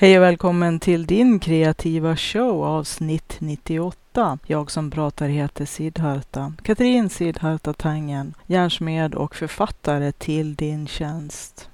Hej och välkommen till din kreativa show avsnitt 98. Jag som pratar heter Sidharta, Katrin Sidharta Tangen, järnsmed och författare till din tjänst.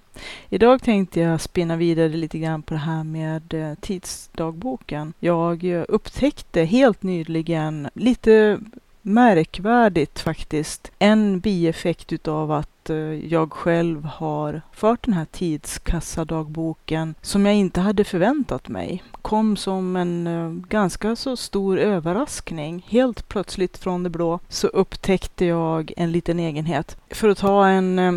Idag tänkte jag spinna vidare lite grann på det här med eh, tidsdagboken. Jag eh, upptäckte helt nyligen lite märkvärdigt faktiskt. En bieffekt utav att eh, jag själv har fört den här tidskassadagboken som jag inte hade förväntat mig. Kom som en eh, ganska så stor överraskning. Helt plötsligt från det blå så upptäckte jag en liten egenhet. För att ta en eh,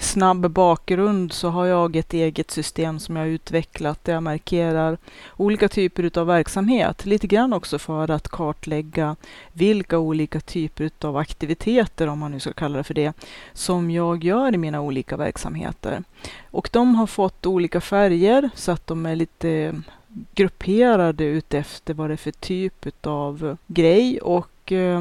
snabb bakgrund så har jag ett eget system som jag utvecklat där jag markerar olika typer av verksamhet. Lite grann också för att kartlägga vilka olika typer av aktiviteter, om man nu ska kalla det för det, som jag gör i mina olika verksamheter. Och de har fått olika färger så att de är lite grupperade utefter vad det är för typ av grej och eh,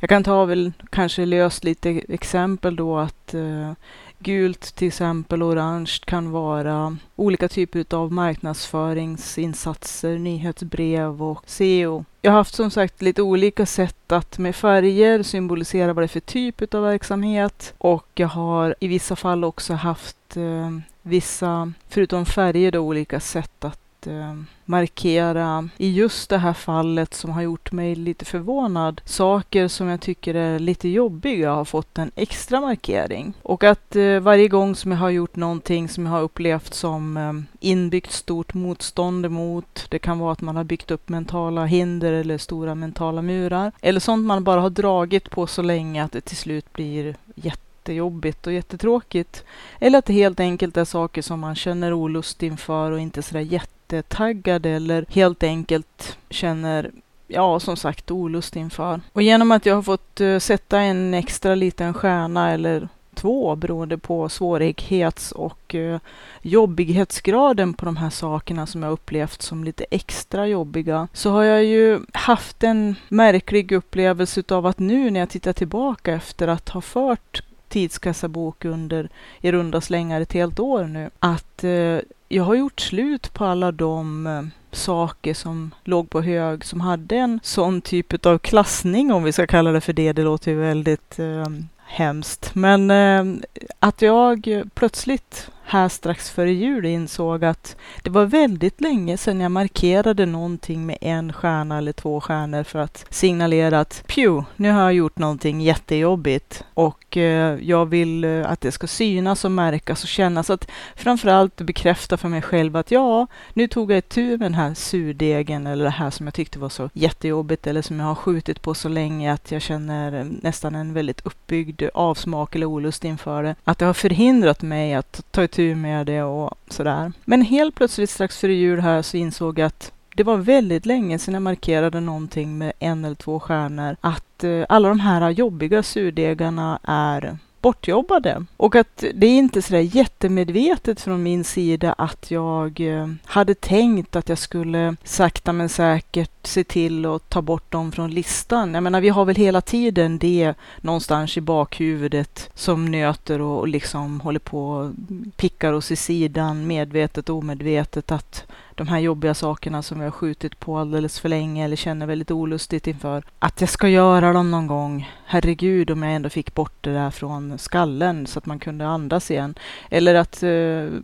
jag kan ta väl kanske löst lite exempel då att eh, Gult till exempel, orange kan vara olika typer av marknadsföringsinsatser, nyhetsbrev och SEO. Jag har haft som sagt lite olika sätt att med färger symbolisera vad det är för typ av verksamhet och jag har i vissa fall också haft eh, vissa, förutom färger, då, olika sätt att eh, markera i just det här fallet som har gjort mig lite förvånad. Saker som jag tycker är lite jobbiga har fått en extra markering. Och att eh, varje gång som jag har gjort någonting som jag har upplevt som eh, inbyggt stort motstånd emot. Det kan vara att man har byggt upp mentala hinder eller stora mentala murar. Eller sånt man bara har dragit på så länge att det till slut blir jätte jättejobbigt och jättetråkigt. Eller att det helt enkelt är saker som man känner olust inför och inte sådär jättetaggad eller helt enkelt känner ja, som sagt olust inför. Och genom att jag har fått uh, sätta en extra liten stjärna eller två beroende på svårighets och uh, jobbighetsgraden på de här sakerna som jag upplevt som lite extra jobbiga, så har jag ju haft en märklig upplevelse av att nu när jag tittar tillbaka efter att ha fört tidskassabok under i runda slängar ett helt år nu, att eh, jag har gjort slut på alla de eh, saker som låg på hög, som hade en sån typ av klassning, om vi ska kalla det för det. Det låter ju väldigt eh, hemskt. Men eh, att jag plötsligt här strax före jul insåg att det var väldigt länge sedan jag markerade någonting med en stjärna eller två stjärnor för att signalera att pju, nu har jag gjort någonting jättejobbigt och eh, jag vill eh, att det ska synas och märkas och kännas att framförallt bekräfta för mig själv att ja, nu tog jag ett tur med den här surdegen eller det här som jag tyckte var så jättejobbigt eller som jag har skjutit på så länge att jag känner nästan en väldigt uppbyggd avsmak eller olust inför det. Att det har förhindrat mig att ta ett tur med det och sådär. Men helt plötsligt strax före jul här så insåg jag att det var väldigt länge sedan jag markerade någonting med en eller två stjärnor. Att eh, alla de här jobbiga surdegarna är bortjobbade. Och att det är inte sådär jättemedvetet från min sida att jag eh, hade tänkt att jag skulle sakta men säkert se till att ta bort dem från listan. Jag menar, vi har väl hela tiden det någonstans i bakhuvudet som nöter och liksom håller på och pickar oss i sidan medvetet och omedvetet att de här jobbiga sakerna som vi har skjutit på alldeles för länge eller känner väldigt olustigt inför. Att jag ska göra dem någon gång. Herregud om jag ändå fick bort det där från skallen så att man kunde andas igen. Eller att eh,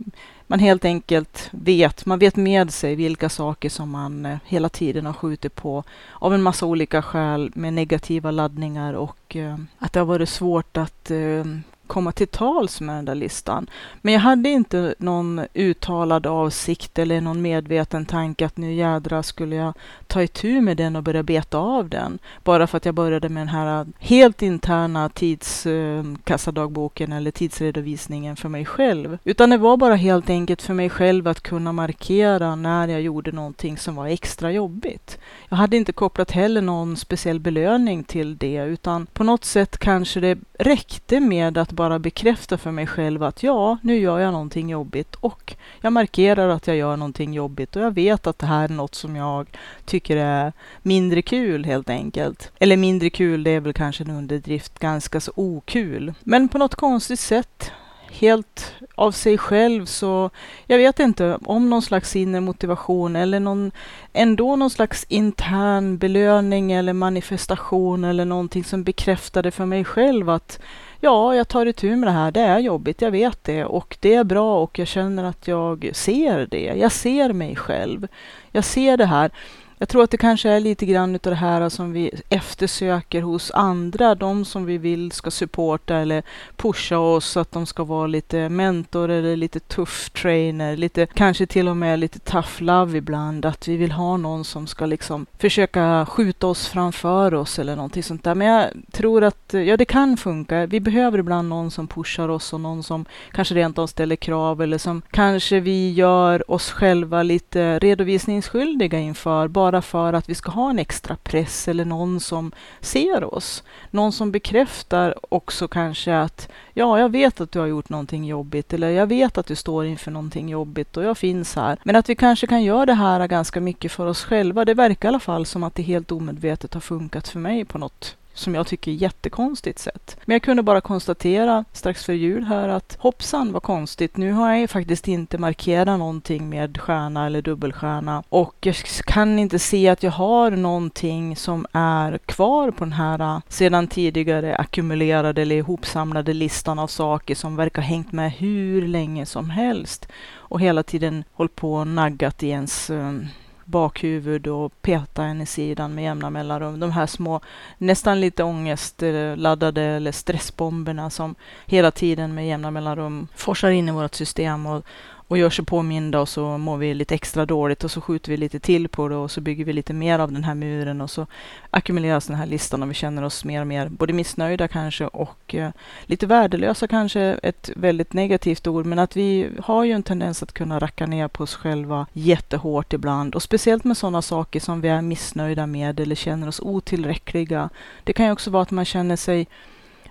man helt enkelt vet, man vet med sig vilka saker som man eh, hela tiden har skjutit på av en massa olika skäl med negativa laddningar och eh, att det har varit svårt att eh, komma till tals med den där listan. Men jag hade inte någon uttalad avsikt eller någon medveten tanke att nu jädra skulle jag ta itu med den och börja beta av den. Bara för att jag började med den här äh, helt interna tidskassadagboken äh, eller tidsredovisningen för mig själv. Utan det var bara helt enkelt för mig själv att kunna markera när jag gjorde någonting som var extra jobbigt. Jag hade inte kopplat heller någon speciell belöning till det, utan på något sätt kanske det räckte med att bara bekräfta för mig själv att ja, nu gör jag någonting jobbigt och jag markerar att jag gör någonting jobbigt och jag vet att det här är något som jag tycker är mindre kul helt enkelt. Eller mindre kul, det är väl kanske en underdrift, ganska så okul. Men på något konstigt sätt helt av sig själv så, jag vet inte, om någon slags inre motivation eller någon, ändå någon slags intern belöning eller manifestation eller någonting som bekräftade för mig själv att ja, jag tar itu med det här. Det är jobbigt, jag vet det och det är bra och jag känner att jag ser det. Jag ser mig själv. Jag ser det här. Jag tror att det kanske är lite grann av det här som vi eftersöker hos andra, de som vi vill ska supporta eller pusha oss, att de ska vara lite mentor eller lite tuff trainer, lite, kanske till och med lite tough love ibland, att vi vill ha någon som ska liksom försöka skjuta oss framför oss eller någonting sånt där. Men jag tror att, ja det kan funka. Vi behöver ibland någon som pushar oss och någon som kanske rent av ställer krav eller som kanske vi gör oss själva lite redovisningsskyldiga inför, bara för att vi ska ha en extra press eller någon som ser oss. Någon som bekräftar också kanske att ja, jag vet att du har gjort någonting jobbigt eller jag vet att du står inför någonting jobbigt och jag finns här. Men att vi kanske kan göra det här ganska mycket för oss själva. Det verkar i alla fall som att det helt omedvetet har funkat för mig på något som jag tycker är jättekonstigt sätt. Men jag kunde bara konstatera strax före jul här att hoppsan vad konstigt. Nu har jag ju faktiskt inte markerat någonting med stjärna eller dubbelstjärna och jag kan inte se att jag har någonting som är kvar på den här äh, sedan tidigare ackumulerade eller ihopsamlade listan av saker som verkar hängt med hur länge som helst och hela tiden hållit på och naggat i ens um, bakhuvud och peta en i sidan med jämna mellanrum. De här små, nästan lite ångestladdade eller stressbomberna som hela tiden med jämna mellanrum forsar in i vårt system och, och gör sig påminda och så mår vi lite extra dåligt och så skjuter vi lite till på det och så bygger vi lite mer av den här muren och så ackumuleras den här listan och vi känner oss mer och mer både missnöjda kanske och eh, lite värdelösa kanske, ett väldigt negativt ord, men att vi har ju en tendens att kunna racka ner på oss själva jättehårt ibland och speciellt med sådana saker som vi är missnöjda med eller känner oss otillräckliga. Det kan ju också vara att man känner sig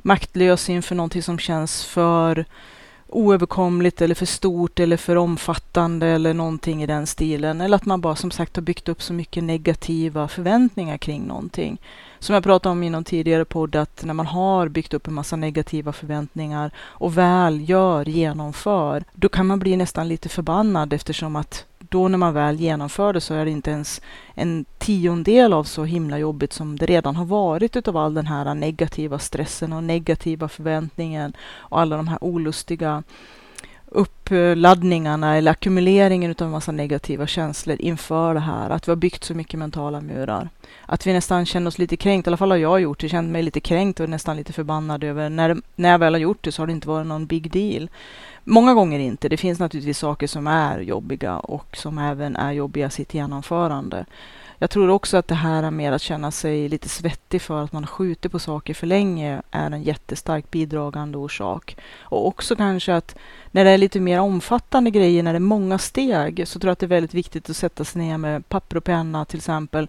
maktlös inför någonting som känns för oöverkomligt eller för stort eller för omfattande eller någonting i den stilen. Eller att man bara som sagt har byggt upp så mycket negativa förväntningar kring någonting. Som jag pratade om i någon tidigare podd, att när man har byggt upp en massa negativa förväntningar och väl gör, genomför, då kan man bli nästan lite förbannad eftersom att då när man väl genomför det så är det inte ens en tiondel av så himla jobbigt som det redan har varit utav all den här negativa stressen och negativa förväntningen och alla de här olustiga uppladdningarna eller ackumuleringen utav en massa negativa känslor inför det här. Att vi har byggt så mycket mentala murar. Att vi nästan känner oss lite kränkt, i alla fall har jag gjort det, känt mig lite kränkt och nästan lite förbannad över när, när jag väl har gjort det så har det inte varit någon big deal. Många gånger inte. Det finns naturligtvis saker som är jobbiga och som även är jobbiga i sitt genomförande. Jag tror också att det här med att känna sig lite svettig för att man skjuter på saker för länge är en jättestark bidragande orsak. Och också kanske att när det är lite mer omfattande grejer, när det är många steg, så tror jag att det är väldigt viktigt att sätta sig ner med papper och penna till exempel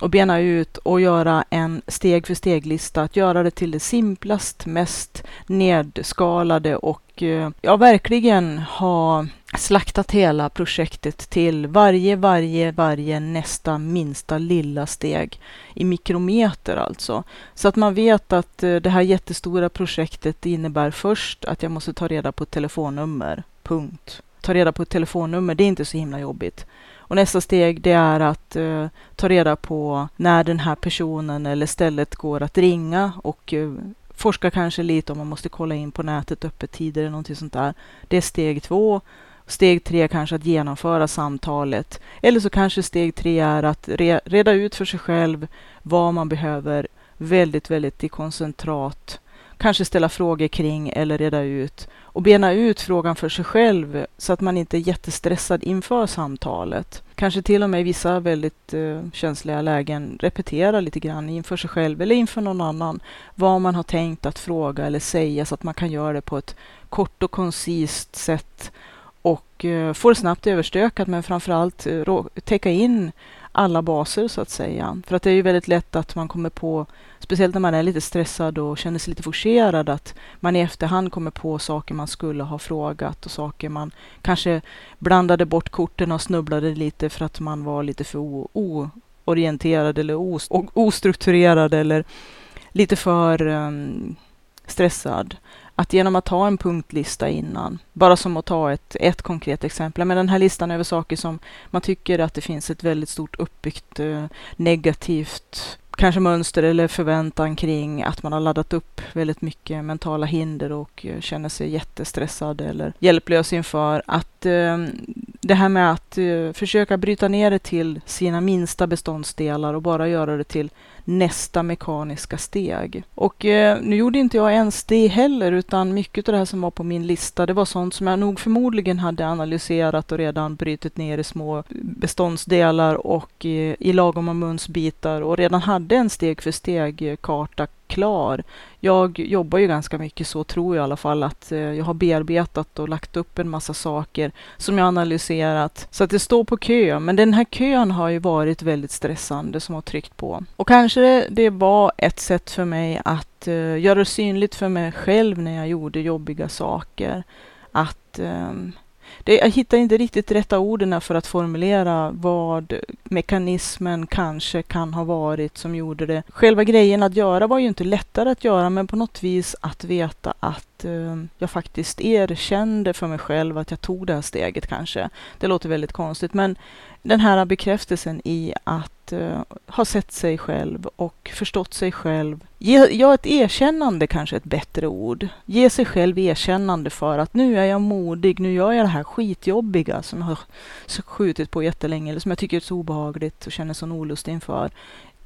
och bena ut och göra en steg för steg-lista. Att göra det till det simplast, mest nedskalade och eh, ja, verkligen ha slaktat hela projektet till varje, varje, varje nästa minsta lilla steg i mikrometer alltså. Så att man vet att eh, det här jättestora projektet innebär först att jag måste ta reda på ett telefonnummer. Punkt. Ta reda på ett telefonnummer, det är inte så himla jobbigt. Och nästa steg det är att eh, ta reda på när den här personen eller stället går att ringa och eh, forska kanske lite om man måste kolla in på nätet öppettider eller någonting sånt där. Det är steg två. Steg tre kanske att genomföra samtalet. Eller så kanske steg tre är att re reda ut för sig själv vad man behöver väldigt, väldigt i koncentrat kanske ställa frågor kring eller reda ut och bena ut frågan för sig själv så att man inte är jättestressad inför samtalet. Kanske till och med i vissa väldigt eh, känsliga lägen repetera lite grann inför sig själv eller inför någon annan vad man har tänkt att fråga eller säga så att man kan göra det på ett kort och koncist sätt och eh, få det snabbt överstökat men framförallt eh, täcka in alla baser så att säga. För att det är ju väldigt lätt att man kommer på, speciellt när man är lite stressad och känner sig lite forcerad, att man i efterhand kommer på saker man skulle ha frågat och saker man kanske blandade bort korten och snubblade lite för att man var lite för oorienterad eller ostrukturerad eller lite för um, stressad. Att genom att ha en punktlista innan, bara som att ta ett, ett konkret exempel, men den här listan över saker som man tycker att det finns ett väldigt stort uppbyggt eh, negativt kanske mönster eller förväntan kring att man har laddat upp väldigt mycket mentala hinder och eh, känner sig jättestressad eller hjälplös inför att ehm, det här med att eh, försöka bryta ner det till sina minsta beståndsdelar och bara göra det till nästa mekaniska steg. Och eh, nu gjorde inte jag ens det heller, utan mycket av det här som var på min lista, det var sånt som jag nog förmodligen hade analyserat och redan brutit ner i små beståndsdelar och eh, i lagom munsbitar och redan hade en steg för steg-karta klar. Jag jobbar ju ganska mycket så, tror jag i alla fall, att eh, jag har bearbetat och lagt upp en massa saker som jag analyserat så att det står på kö. Men den här kön har ju varit väldigt stressande som har tryckt på. Och kanske det var ett sätt för mig att eh, göra det synligt för mig själv när jag gjorde jobbiga saker. Att um, det, jag hittar inte riktigt rätta orden för att formulera vad mekanismen kanske kan ha varit som gjorde det. Själva grejen att göra var ju inte lättare att göra, men på något vis att veta att eh, jag faktiskt erkände för mig själv att jag tog det här steget kanske. Det låter väldigt konstigt, men den här bekräftelsen i att uh, ha sett sig själv och förstått sig själv. Ge, ja, ett erkännande kanske ett bättre ord. Ge sig själv erkännande för att nu är jag modig, nu gör jag det här skitjobbiga som jag har skjutit på jättelänge eller som jag tycker är så obehagligt och känner sån olust inför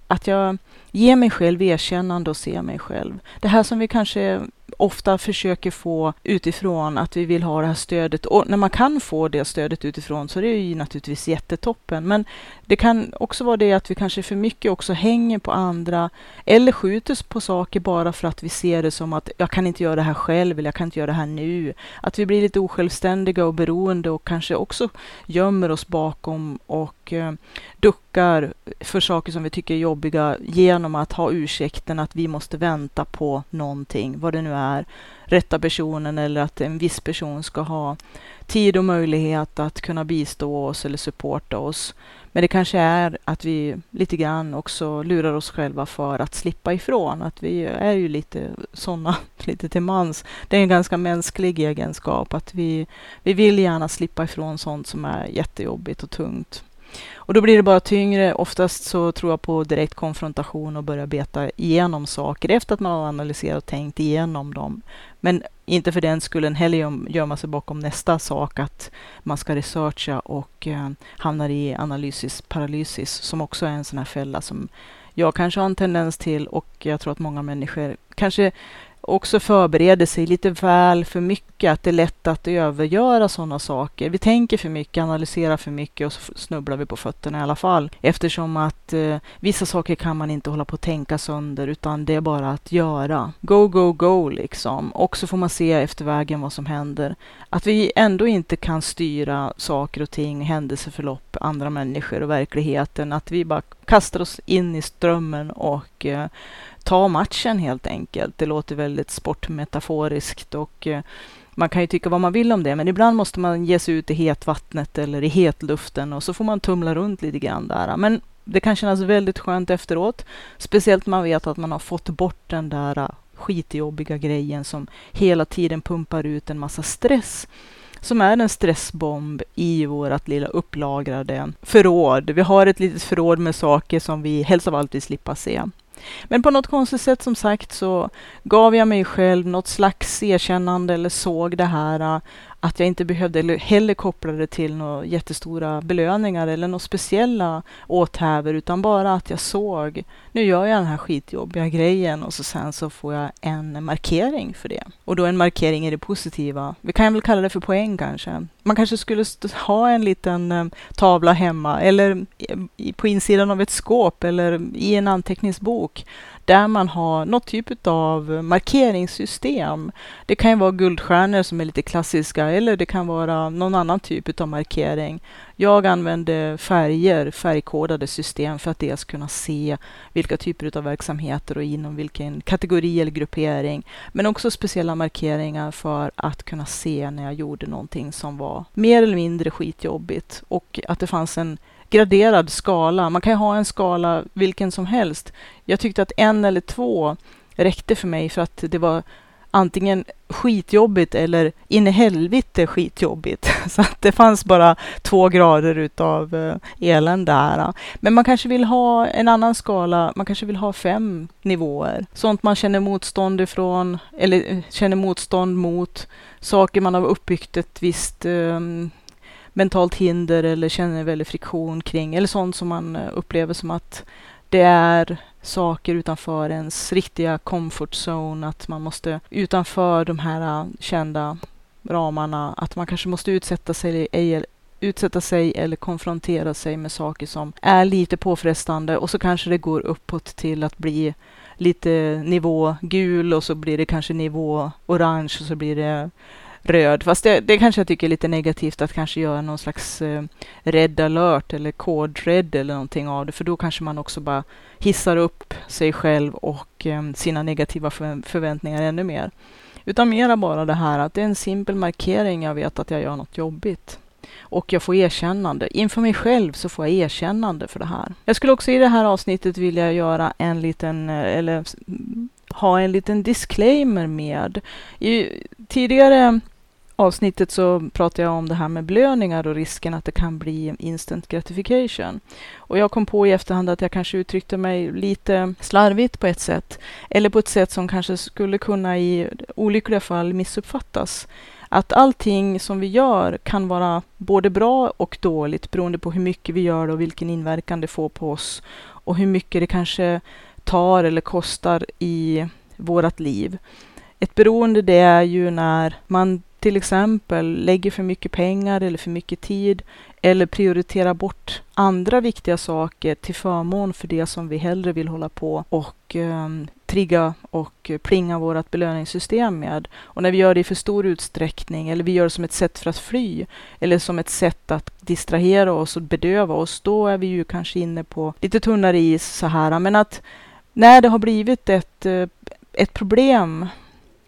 att jag ger mig själv erkännande och ser mig själv. Det här som vi kanske ofta försöker få utifrån, att vi vill ha det här stödet. Och när man kan få det stödet utifrån så är det ju naturligtvis jättetoppen. Men det kan också vara det att vi kanske för mycket också hänger på andra eller skjuter på saker bara för att vi ser det som att jag kan inte göra det här själv eller jag kan inte göra det här nu. Att vi blir lite osjälvständiga och beroende och kanske också gömmer oss bakom och eh, duckar för saker som vi tycker är jobbiga genom att ha ursäkten att vi måste vänta på någonting, vad det nu är, rätta personen eller att en viss person ska ha tid och möjlighet att kunna bistå oss eller supporta oss. Men det kanske är att vi lite grann också lurar oss själva för att slippa ifrån. Att vi är ju lite sådana, lite till mans. Det är en ganska mänsklig egenskap att vi, vi vill gärna slippa ifrån sånt som är jättejobbigt och tungt. Och då blir det bara tyngre. Oftast så tror jag på direkt konfrontation och börja beta igenom saker efter att man har analyserat och tänkt igenom dem. Men inte för den skullen heller gömma sig bakom nästa sak att man ska researcha och eh, hamnar i analysis paralysis som också är en sån här fälla som jag kanske har en tendens till och jag tror att många människor kanske också förbereder sig lite väl för mycket, att det är lätt att övergöra sådana saker. Vi tänker för mycket, analyserar för mycket och så snubblar vi på fötterna i alla fall. Eftersom att eh, vissa saker kan man inte hålla på att tänka sönder, utan det är bara att göra. Go, go, go liksom. Och så får man se efter vägen vad som händer. Att vi ändå inte kan styra saker och ting, händelseförlopp, andra människor och verkligheten. Att vi bara kastar oss in i strömmen och eh, ta matchen helt enkelt. Det låter väldigt sportmetaforiskt och eh, man kan ju tycka vad man vill om det, men ibland måste man ge sig ut i hetvattnet eller i hetluften och så får man tumla runt lite grann där. Men det kan kännas väldigt skönt efteråt, speciellt man vet att man har fått bort den där eh, skitjobbiga grejen som hela tiden pumpar ut en massa stress som är en stressbomb i vårt lilla upplagrade förråd. Vi har ett litet förråd med saker som vi helst av allt vill slippa se. Men på något konstigt sätt som sagt så gav jag mig själv något slags erkännande eller såg det här att jag inte behövde heller koppla det till några jättestora belöningar eller några speciella åthävor utan bara att jag såg, nu gör jag den här skitjobbiga grejen och så sen så får jag en markering för det. Och då en markering i det positiva. Vi kan väl kalla det för poäng kanske. Man kanske skulle ha en liten eh, tavla hemma eller på insidan av ett skåp eller i en anteckningsbok där man har något typ av markeringssystem. Det kan ju vara guldstjärnor som är lite klassiska eller det kan vara någon annan typ av markering. Jag använde färger, färgkodade system för att dels kunna se vilka typer av verksamheter och inom vilken kategori eller gruppering. Men också speciella markeringar för att kunna se när jag gjorde någonting som var mer eller mindre skitjobbigt och att det fanns en graderad skala. Man kan ju ha en skala vilken som helst. Jag tyckte att en eller två räckte för mig för att det var antingen skitjobbigt eller in i helvete skitjobbigt. Så att det fanns bara två grader utav eh, elände här. Men man kanske vill ha en annan skala. Man kanske vill ha fem nivåer. Sånt man känner motstånd ifrån eller eh, känner motstånd mot. Saker man har uppbyggt ett visst um, mentalt hinder eller känner väldigt friktion kring. Eller sånt som man eh, upplever som att det är saker utanför ens riktiga comfort zone, att man måste utanför de här eh, kända ramarna, att man kanske måste utsätta sig, utsätta sig eller konfrontera sig med saker som är lite påfrestande och så kanske det går uppåt till att bli lite nivå gul och så blir det kanske nivå orange och så blir det röd. Fast det, det kanske jag tycker är lite negativt att kanske göra någon slags eh, red alert eller kod red eller någonting av det. För då kanske man också bara hissar upp sig själv och eh, sina negativa för, förväntningar ännu mer. Utan mera bara det här att det är en simpel markering. Jag vet att jag gör något jobbigt och jag får erkännande. Inför mig själv så får jag erkännande för det här. Jag skulle också i det här avsnittet vilja göra en liten, eh, eller ha en liten disclaimer med. I tidigare avsnittet så pratade jag om det här med belöningar och risken att det kan bli instant gratification. Och jag kom på i efterhand att jag kanske uttryckte mig lite slarvigt på ett sätt. Eller på ett sätt som kanske skulle kunna i olyckliga fall missuppfattas. Att allting som vi gör kan vara både bra och dåligt beroende på hur mycket vi gör och vilken inverkan det får på oss. Och hur mycket det kanske tar eller kostar i vårt liv. Ett beroende det är ju när man till exempel lägger för mycket pengar eller för mycket tid eller prioriterar bort andra viktiga saker till förmån för det som vi hellre vill hålla på och eh, trigga och plinga vårt belöningssystem med. Och när vi gör det i för stor utsträckning eller vi gör det som ett sätt för att fly eller som ett sätt att distrahera oss och bedöva oss, då är vi ju kanske inne på lite tunnare is så här. Men att när det har blivit ett, eh, ett problem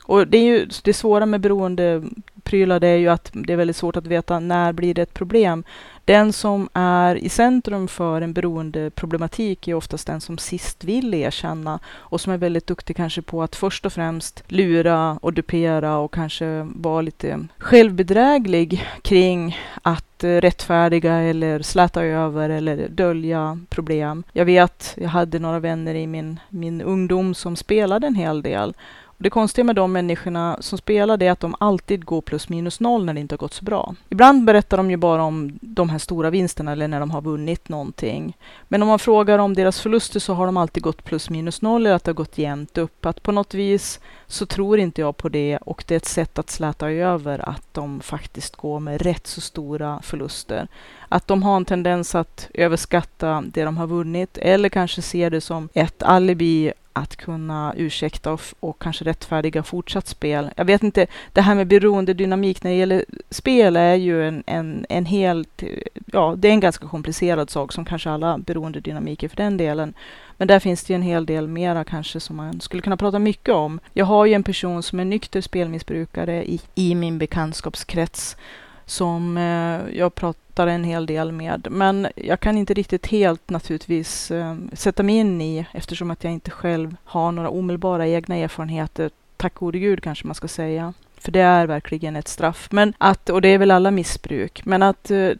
och det är ju det svåra med beroendeprylar, det är ju att det är väldigt svårt att veta när blir det ett problem. Den som är i centrum för en beroendeproblematik är oftast den som sist vill erkänna och som är väldigt duktig kanske på att först och främst lura och dupera och kanske vara lite självbedräglig kring att eh, rättfärdiga eller släta över eller dölja problem. Jag vet, jag hade några vänner i min, min ungdom som spelade en hel del det konstiga med de människorna som spelar det är att de alltid går plus minus noll när det inte har gått så bra. Ibland berättar de ju bara om de här stora vinsterna eller när de har vunnit någonting. Men om man frågar om deras förluster så har de alltid gått plus minus noll eller att det har gått jämnt upp. Att på något vis så tror inte jag på det och det är ett sätt att släta över att de faktiskt går med rätt så stora förluster. Att de har en tendens att överskatta det de har vunnit eller kanske ser det som ett alibi att kunna ursäkta och, och, kanske rättfärdiga fortsatt spel. Jag vet inte, det här med beroendedynamik när det gäller spel är ju en, en, en helt, ja, det är en ganska komplicerad sak som kanske alla beroendedynamiker för den delen. Men där finns det ju en hel del mera kanske som man skulle kunna prata mycket om. Jag har ju en person som är nykter spelmissbrukare i, i min bekantskapskrets som eh, jag pratar en hel del med. Men jag kan inte riktigt helt naturligtvis eh, sätta mig in i eftersom att jag inte själv har några omedelbara egna erfarenheter. Tack gode gud kanske man ska säga. För det är verkligen ett straff. Men att, och det är väl alla missbruk. Men att eh,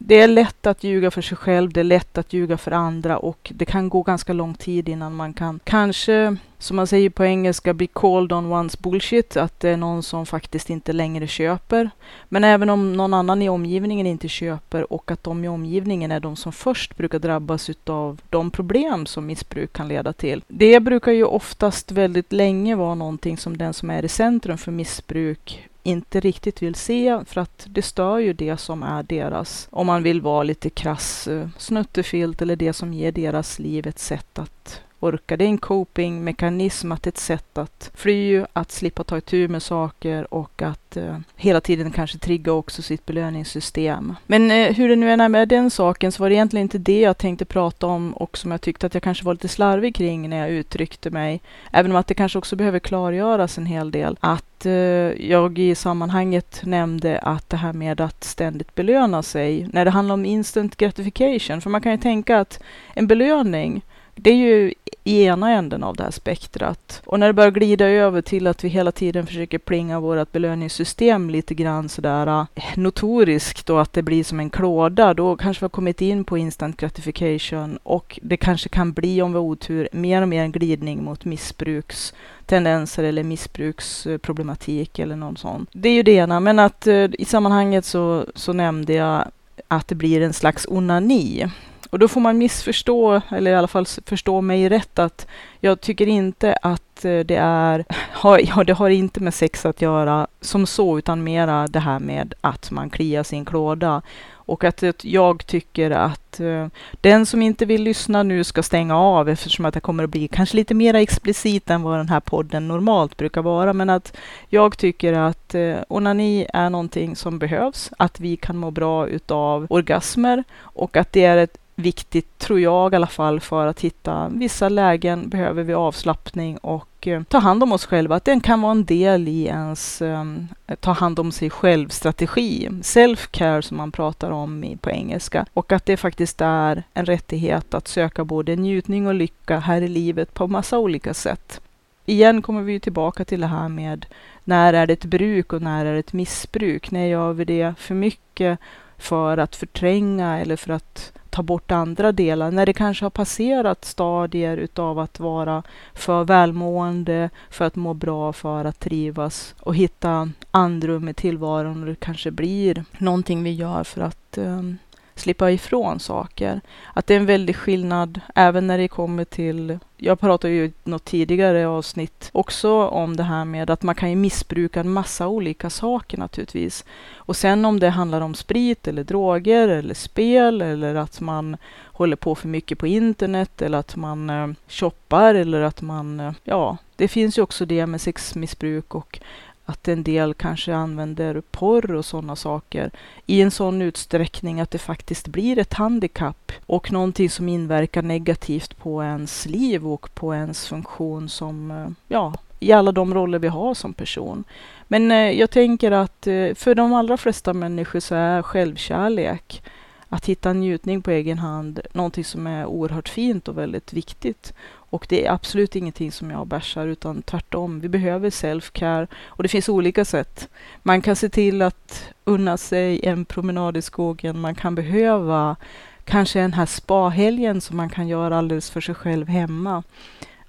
det är lätt att ljuga för sig själv, det är lätt att ljuga för andra och det kan gå ganska lång tid innan man kan kanske, som man säger på engelska, bli called on one's bullshit, att det är någon som faktiskt inte längre köper. Men även om någon annan i omgivningen inte köper och att de i omgivningen är de som först brukar drabbas utav de problem som missbruk kan leda till. Det brukar ju oftast väldigt länge vara någonting som den som är i centrum för missbruk inte riktigt vill se för att det stör ju det som är deras, om man vill vara lite krass, eh, snuttefilt eller det som ger deras liv ett sätt att orka. Det är en copingmekanism, att ett sätt att fly, att slippa ta itu med saker och att eh, hela tiden kanske trigga också sitt belöningssystem. Men eh, hur det nu än är med den saken så var det egentligen inte det jag tänkte prata om och som jag tyckte att jag kanske var lite slarvig kring när jag uttryckte mig. Även om att det kanske också behöver klargöras en hel del. Att eh, jag i sammanhanget nämnde att det här med att ständigt belöna sig, när det handlar om instant gratification, för man kan ju tänka att en belöning det är ju i ena änden av det här spektrat. Och när det börjar glida över till att vi hela tiden försöker plinga vårt belöningssystem lite grann sådär äh, notoriskt och att det blir som en klåda, då kanske vi har kommit in på instant gratification och det kanske kan bli, om vi har otur, mer och mer en glidning mot missbrukstendenser eller missbruksproblematik eller någon sån. Det är ju det ena, men att äh, i sammanhanget så, så nämnde jag att det blir en slags onani. Och då får man missförstå, eller i alla fall förstå mig rätt, att jag tycker inte att Eh, det är, ja, det har inte med sex att göra som så, utan mera det här med att man kliar sin klåda. Och att jag tycker att uh, den som inte vill lyssna nu ska stänga av eftersom att det kommer att bli kanske lite mer explicit än vad den här podden normalt brukar vara. Men att jag tycker att eh, uh, onani är någonting som behövs, att vi kan må bra utav orgasmer och att det är ett viktigt, tror jag i alla fall, för att hitta vissa lägen behöver vi avslappning och eh, ta hand om oss själva. Att den kan vara en del i ens eh, ta hand om sig själv-strategi. Self-care som man pratar om i, på engelska. Och att det faktiskt är en rättighet att söka både njutning och lycka här i livet på massa olika sätt. Igen kommer vi tillbaka till det här med när är det ett bruk och när är det ett missbruk? När gör vi det för mycket för att förtränga eller för att ta bort andra delar. När det kanske har passerat stadier utav att vara för välmående, för att må bra, för att trivas och hitta andrum i tillvaron. Och det kanske blir någonting vi gör för att um, slippa ifrån saker. Att det är en väldig skillnad även när det kommer till, jag pratade ju i något tidigare avsnitt också om det här med att man kan ju missbruka en massa olika saker naturligtvis. Och sen om det handlar om sprit eller droger eller spel eller att man håller på för mycket på internet eller att man eh, shoppar eller att man, eh, ja, det finns ju också det med sexmissbruk och att en del kanske använder porr och sådana saker i en sån utsträckning att det faktiskt blir ett handikapp och någonting som inverkar negativt på ens liv och på ens funktion som, eh, ja, i alla de roller vi har som person. Men eh, jag tänker att eh, för de allra flesta människor så är självkärlek att hitta njutning på egen hand någonting som är oerhört fint och väldigt viktigt. Och det är absolut ingenting som jag bärsar utan tvärtom. Vi behöver self-care och det finns olika sätt. Man kan se till att unna sig en promenad i skogen. Man kan behöva kanske den här spahelgen som man kan göra alldeles för sig själv hemma.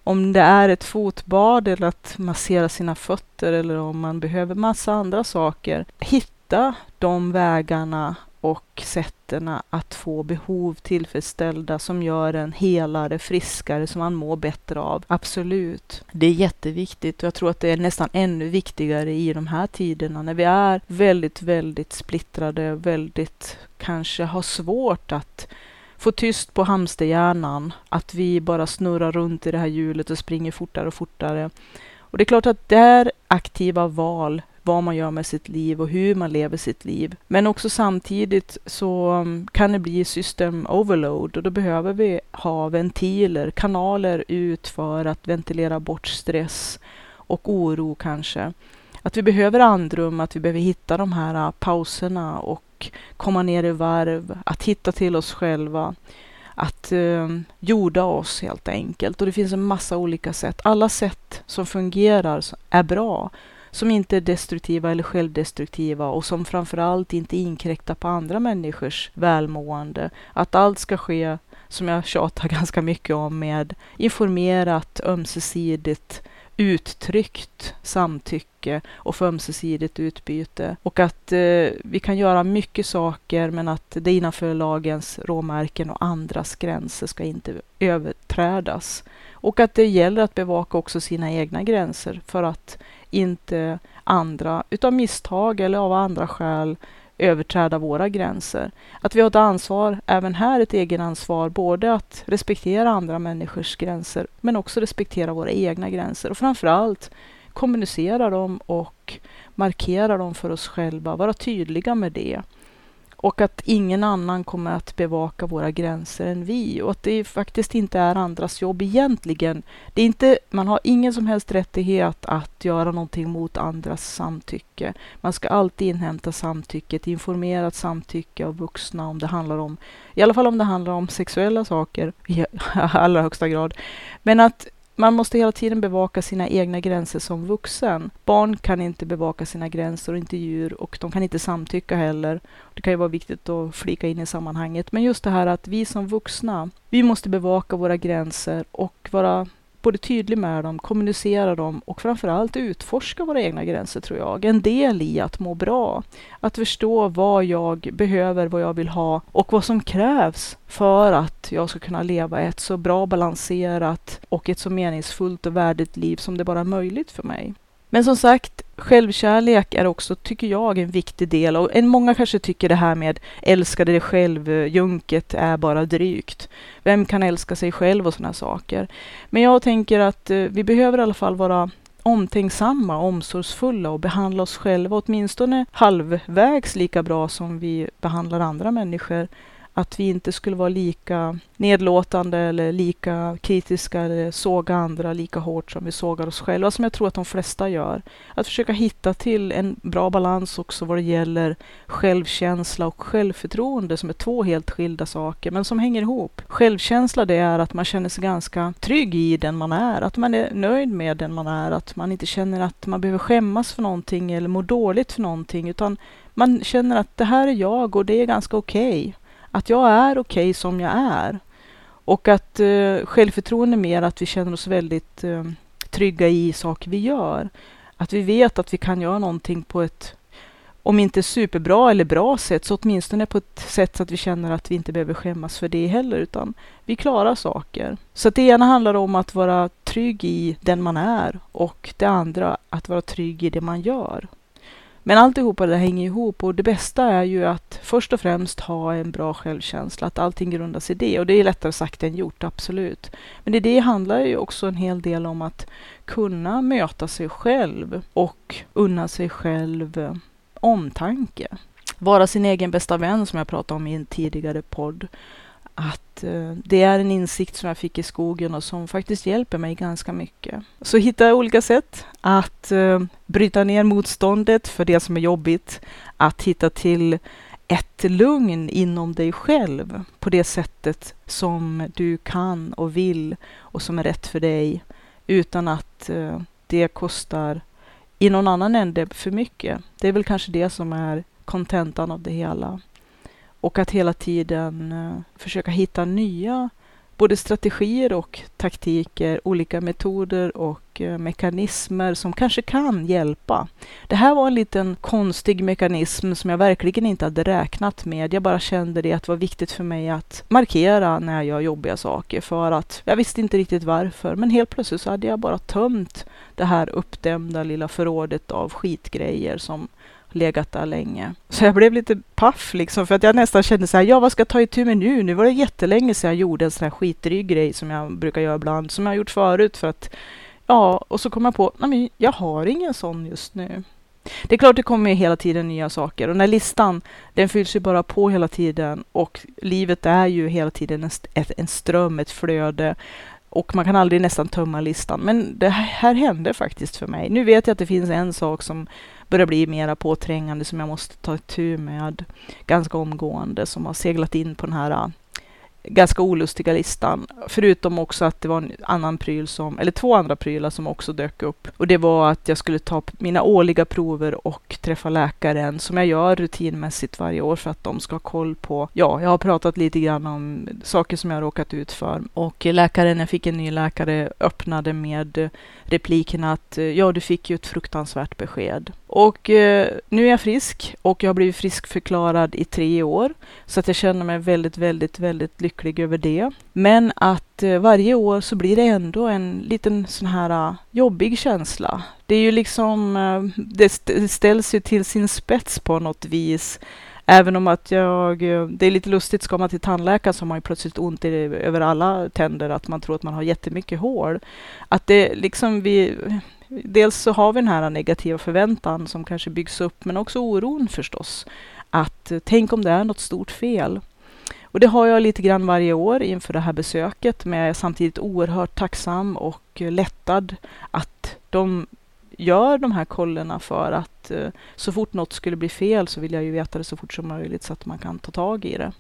Om det är ett fotbad eller att massera sina fötter eller om man behöver massa andra saker. Hitta de vägarna och sätten att få behov tillfredsställda som gör en helare, friskare, som man mår bättre av. Absolut. Det är jätteviktigt och jag tror att det är nästan ännu viktigare i de här tiderna när vi är väldigt, väldigt splittrade, väldigt kanske har svårt att få tyst på hamsterhjärnan, att vi bara snurrar runt i det här hjulet och springer fortare och fortare. Och det är klart att det aktiva val vad man gör med sitt liv och hur man lever sitt liv. Men också samtidigt så mm, kan det bli system overload och då behöver vi ha ventiler, kanaler ut för att ventilera bort stress och oro kanske. Att vi behöver andrum, att vi behöver hitta de här pauserna och komma ner i varv, att hitta till oss själva att eh, jorda oss helt enkelt. Och det finns en massa olika sätt. Alla sätt som fungerar är bra som inte är destruktiva eller självdestruktiva och som framförallt inte inkräktar på andra människors välmående. Att allt ska ske, som jag tjatar ganska mycket om, med informerat, ömsesidigt uttryckt samtycke och för ömsesidigt utbyte. Och att eh, vi kan göra mycket saker men att det innanför lagens råmärken och andras gränser ska inte överträdas. Och att det gäller att bevaka också sina egna gränser för att inte andra utav misstag eller av andra skäl överträda våra gränser. Att vi har ett ansvar, även här ett egenansvar, både att respektera andra människors gränser men också respektera våra egna gränser och framförallt kommunicera dem och markera dem för oss själva, vara tydliga med det och att ingen annan kommer att bevaka våra gränser än vi och att det faktiskt inte är andras jobb egentligen. Det är inte, man har ingen som helst rättighet att göra någonting mot andras samtycke. Man ska alltid inhämta samtycke, ett informerat samtycke av vuxna om det handlar om, i alla fall om det handlar om sexuella saker i allra högsta grad. Men att man måste hela tiden bevaka sina egna gränser som vuxen. Barn kan inte bevaka sina gränser och inte djur och de kan inte samtycka heller. Det kan ju vara viktigt att flika in i sammanhanget. Men just det här att vi som vuxna, vi måste bevaka våra gränser och vara både tydlig med dem, kommunicera dem och framförallt utforska våra egna gränser tror jag. En del i att må bra. Att förstå vad jag behöver, vad jag vill ha och vad som krävs för att jag ska kunna leva ett så bra balanserat och ett så meningsfullt och värdigt liv som det bara är möjligt för mig. Men som sagt, självkärlek är också, tycker jag, en viktig del. Och en, många kanske tycker det här med älskade dig själv-junket är bara drygt. Vem kan älska sig själv och sådana saker? Men jag tänker att eh, vi behöver i alla fall vara omtänksamma, omsorgsfulla och behandla oss själva åtminstone halvvägs lika bra som vi behandlar andra människor att vi inte skulle vara lika nedlåtande eller lika kritiska eller såga andra lika hårt som vi sågar oss själva, som jag tror att de flesta gör. Att försöka hitta till en bra balans också vad det gäller självkänsla och självförtroende som är två helt skilda saker, men som hänger ihop. Självkänsla det är att man känner sig ganska trygg i den man är, att man är nöjd med den man är, att man inte känner att man behöver skämmas för någonting eller må dåligt för någonting, utan man känner att det här är jag och det är ganska okej. Okay att jag är okej okay som jag är. Och att eh, självförtroende mer att vi känner oss väldigt eh, trygga i saker vi gör. Att vi vet att vi kan göra någonting på ett, om inte superbra eller bra sätt, så åtminstone på ett sätt så att vi känner att vi inte behöver skämmas för det heller, utan vi klarar saker. Så att det ena handlar om att vara trygg i den man är och det andra att vara trygg i det man gör. Men alltihopa det hänger ihop och det bästa är ju att först och främst ha en bra självkänsla, att allting grundas i det. Och det är lättare sagt än gjort, absolut. Men i det handlar ju också en hel del om att kunna möta sig själv och unna sig själv eh, omtanke. Vara sin egen bästa vän som jag pratade om i en tidigare podd att eh, det är en insikt som jag fick i skogen och som faktiskt hjälper mig ganska mycket. Så hitta olika sätt att eh, bryta ner motståndet för det som är jobbigt, att hitta till ett lugn inom dig själv på det sättet som du kan och vill och som är rätt för dig utan att eh, det kostar i någon annan ände för mycket. Det är väl kanske det som är kontentan av det hela. Och att hela tiden eh, försöka hitta nya både strategier och taktiker, olika metoder och eh, mekanismer som kanske kan hjälpa. Det här var en liten konstig mekanism som jag verkligen inte hade räknat med. Jag bara kände det att det var viktigt för mig att markera när jag gör jobbiga saker för att jag visste inte riktigt varför. Men helt plötsligt så hade jag bara tömt det här uppdämda lilla förrådet av skitgrejer som legat där länge. Så jag blev lite paff liksom för att jag nästan kände så här, ja vad ska jag ta itu med nu? Nu var det jättelänge sedan jag gjorde en sån här skitdryg grej som jag brukar göra ibland, som jag har gjort förut för att ja, och så kom jag på, nej men jag har ingen sån just nu. Det är klart det kommer hela tiden nya saker och den här listan den fylls ju bara på hela tiden och livet är ju hela tiden en, ett, en ström, ett flöde och man kan aldrig nästan tömma listan. Men det här hände faktiskt för mig. Nu vet jag att det finns en sak som börjar bli mera påträngande som jag måste ta tur med ganska omgående som har seglat in på den här ganska olustiga listan. Förutom också att det var en annan pryl som, eller två andra prylar som också dök upp. Och det var att jag skulle ta mina årliga prover och träffa läkaren som jag gör rutinmässigt varje år för att de ska ha koll på, ja, jag har pratat lite grann om saker som jag har råkat ut för. Och läkaren, jag fick en ny läkare, öppnade med repliken att ja, du fick ju ett fruktansvärt besked. Och eh, nu är jag frisk och jag har blivit friskförklarad i tre år. Så att jag känner mig väldigt, väldigt, väldigt lycklig över det. Men att eh, varje år så blir det ändå en liten sån här ah, jobbig känsla. Det är ju liksom, eh, det, ställs ju till sin spets på något vis. Även om att jag, eh, det är lite lustigt, ska man till tandläkaren så har man ju plötsligt ont i, över alla tänder, att man tror att man har jättemycket hål. Att det liksom vi, dels så har vi den här negativa förväntan som kanske byggs upp, men också oron förstås. att tänk om det är något stort fel. Och det har jag lite grann varje år inför det här besöket, men jag är samtidigt oerhört tacksam och lättad att de gör de här kollerna för att eh, så fort något skulle bli fel så vill jag ju veta det så fort som möjligt så att man kan ta tag i det.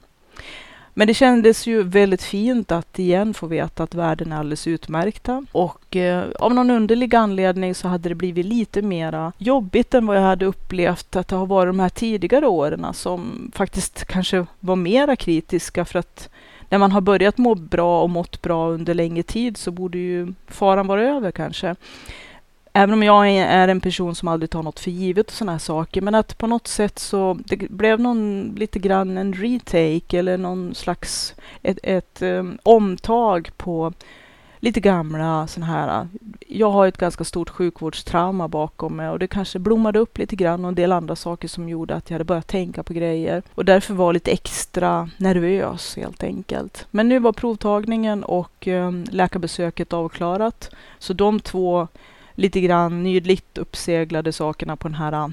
Men det kändes ju väldigt fint att igen få veta att värden är alldeles utmärkta. Och eh, av någon underlig anledning så hade det blivit lite mera jobbigt än vad jag hade upplevt att det har varit de här tidigare åren som faktiskt kanske var mera kritiska för att när man har börjat må bra och mått bra under längre tid så borde ju faran vara över kanske även om jag är en person som aldrig tar något för givet och sådana här saker, men att på något sätt så det blev någon lite grann en retake eller någon slags ett, ett um, omtag på lite gamla sådana här. Jag har ett ganska stort sjukvårdstrauma bakom mig och det kanske blommade upp lite grann och en del andra saker som gjorde att jag hade börjat tänka på grejer och därför var lite extra nervös helt enkelt. Men nu var provtagningen och um, läkarbesöket avklarat, så de två lite grann nydligt uppseglade sakerna på den här, äh,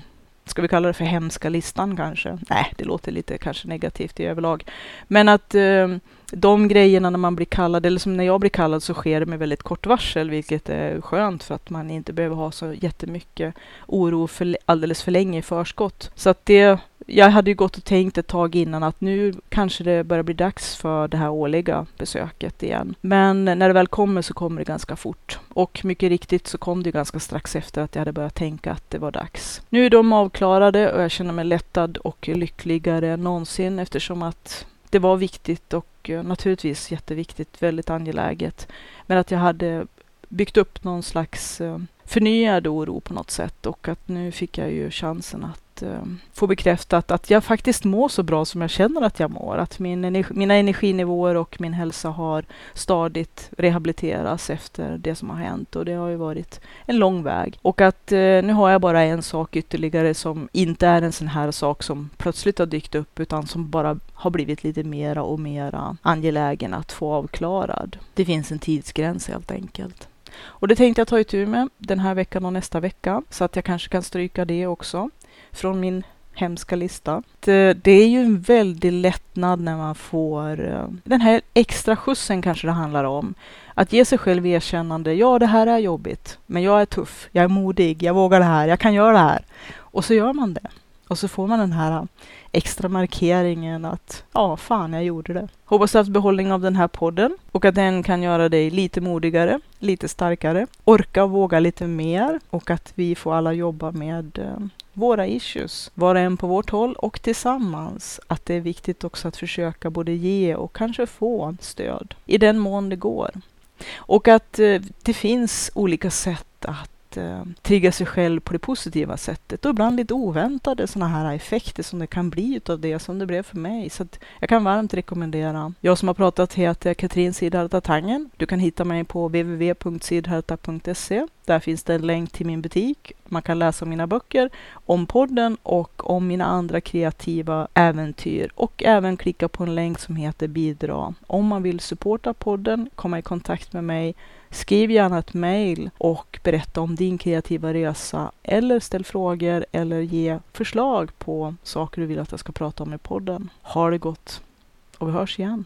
ska vi kalla det för hemska listan kanske? Nej, det låter lite kanske negativt i överlag. Men att eh, de grejerna när man blir kallad, eller som när jag blir kallad, så sker det med väldigt kort varsel, vilket är skönt för att man inte behöver ha så jättemycket oro för alldeles för länge i förskott. Så att det jag hade ju gått och tänkt ett tag innan att nu kanske det börjar bli dags för det här årliga besöket igen. Men när det väl kommer så kommer det ganska fort. Och mycket riktigt så kom det ganska strax efter att jag hade börjat tänka att det var dags. Nu är de avklarade och jag känner mig lättad och lyckligare än någonsin eftersom att det var viktigt och eh, naturligtvis jätteviktigt, väldigt angeläget. Men att jag hade byggt upp någon slags eh, förnyad oro på något sätt och att nu fick jag ju chansen att eh, få bekräftat att jag faktiskt mår så bra som jag känner att jag mår. Att min energi, mina energinivåer och min hälsa har stadigt rehabiliterats efter det som har hänt och det har ju varit en lång väg. Och att eh, nu har jag bara en sak ytterligare som inte är en sån här sak som plötsligt har dykt upp utan som bara har blivit lite mera och mera angelägen att få avklarad. Det finns en tidsgräns helt enkelt. Och det tänkte jag ta itu med den här veckan och nästa vecka så att jag kanske kan stryka det också från min hemska lista. Eh, det, är ju en väldig lättnad när man får eh, den här extra skjutsen kanske det handlar om. Att ge sig själv erkännande. Ja, det här är jobbigt, men jag är tuff. Jag är modig. Jag vågar det här. Jag kan göra det här. Och så gör man det. Och så får man den här extra markeringen att ja, fan, jag gjorde det. Hoppas du haft behållning av den här podden och att den kan göra dig lite modigare, lite starkare, orka och våga lite mer och att vi får alla jobba med eh, våra issues, var och en på vårt håll och tillsammans. Att det är viktigt också att försöka både ge och kanske få stöd i den mån det går. Och att eh, det finns olika sätt att eh, trigga sig själv på det positiva sättet och ibland lite oväntade sådana här effekter som det kan bli utav det som det blev för mig. Så jag kan varmt rekommendera. Jag som har pratat heter Katrin Sidharta Tangen. Du kan hitta mig på www.sidharta.se. Där finns det en länk till min butik. Man kan läsa mina böcker om podden och om mina andra kreativa äventyr och även klicka på en länk som heter bidra. Om man vill supporta podden, komma i kontakt med mig Skriv gärna ett mejl och berätta om din kreativa resa eller ställ frågor eller ge förslag på saker du vill att jag ska prata om i podden. Ha det gott och vi hörs igen.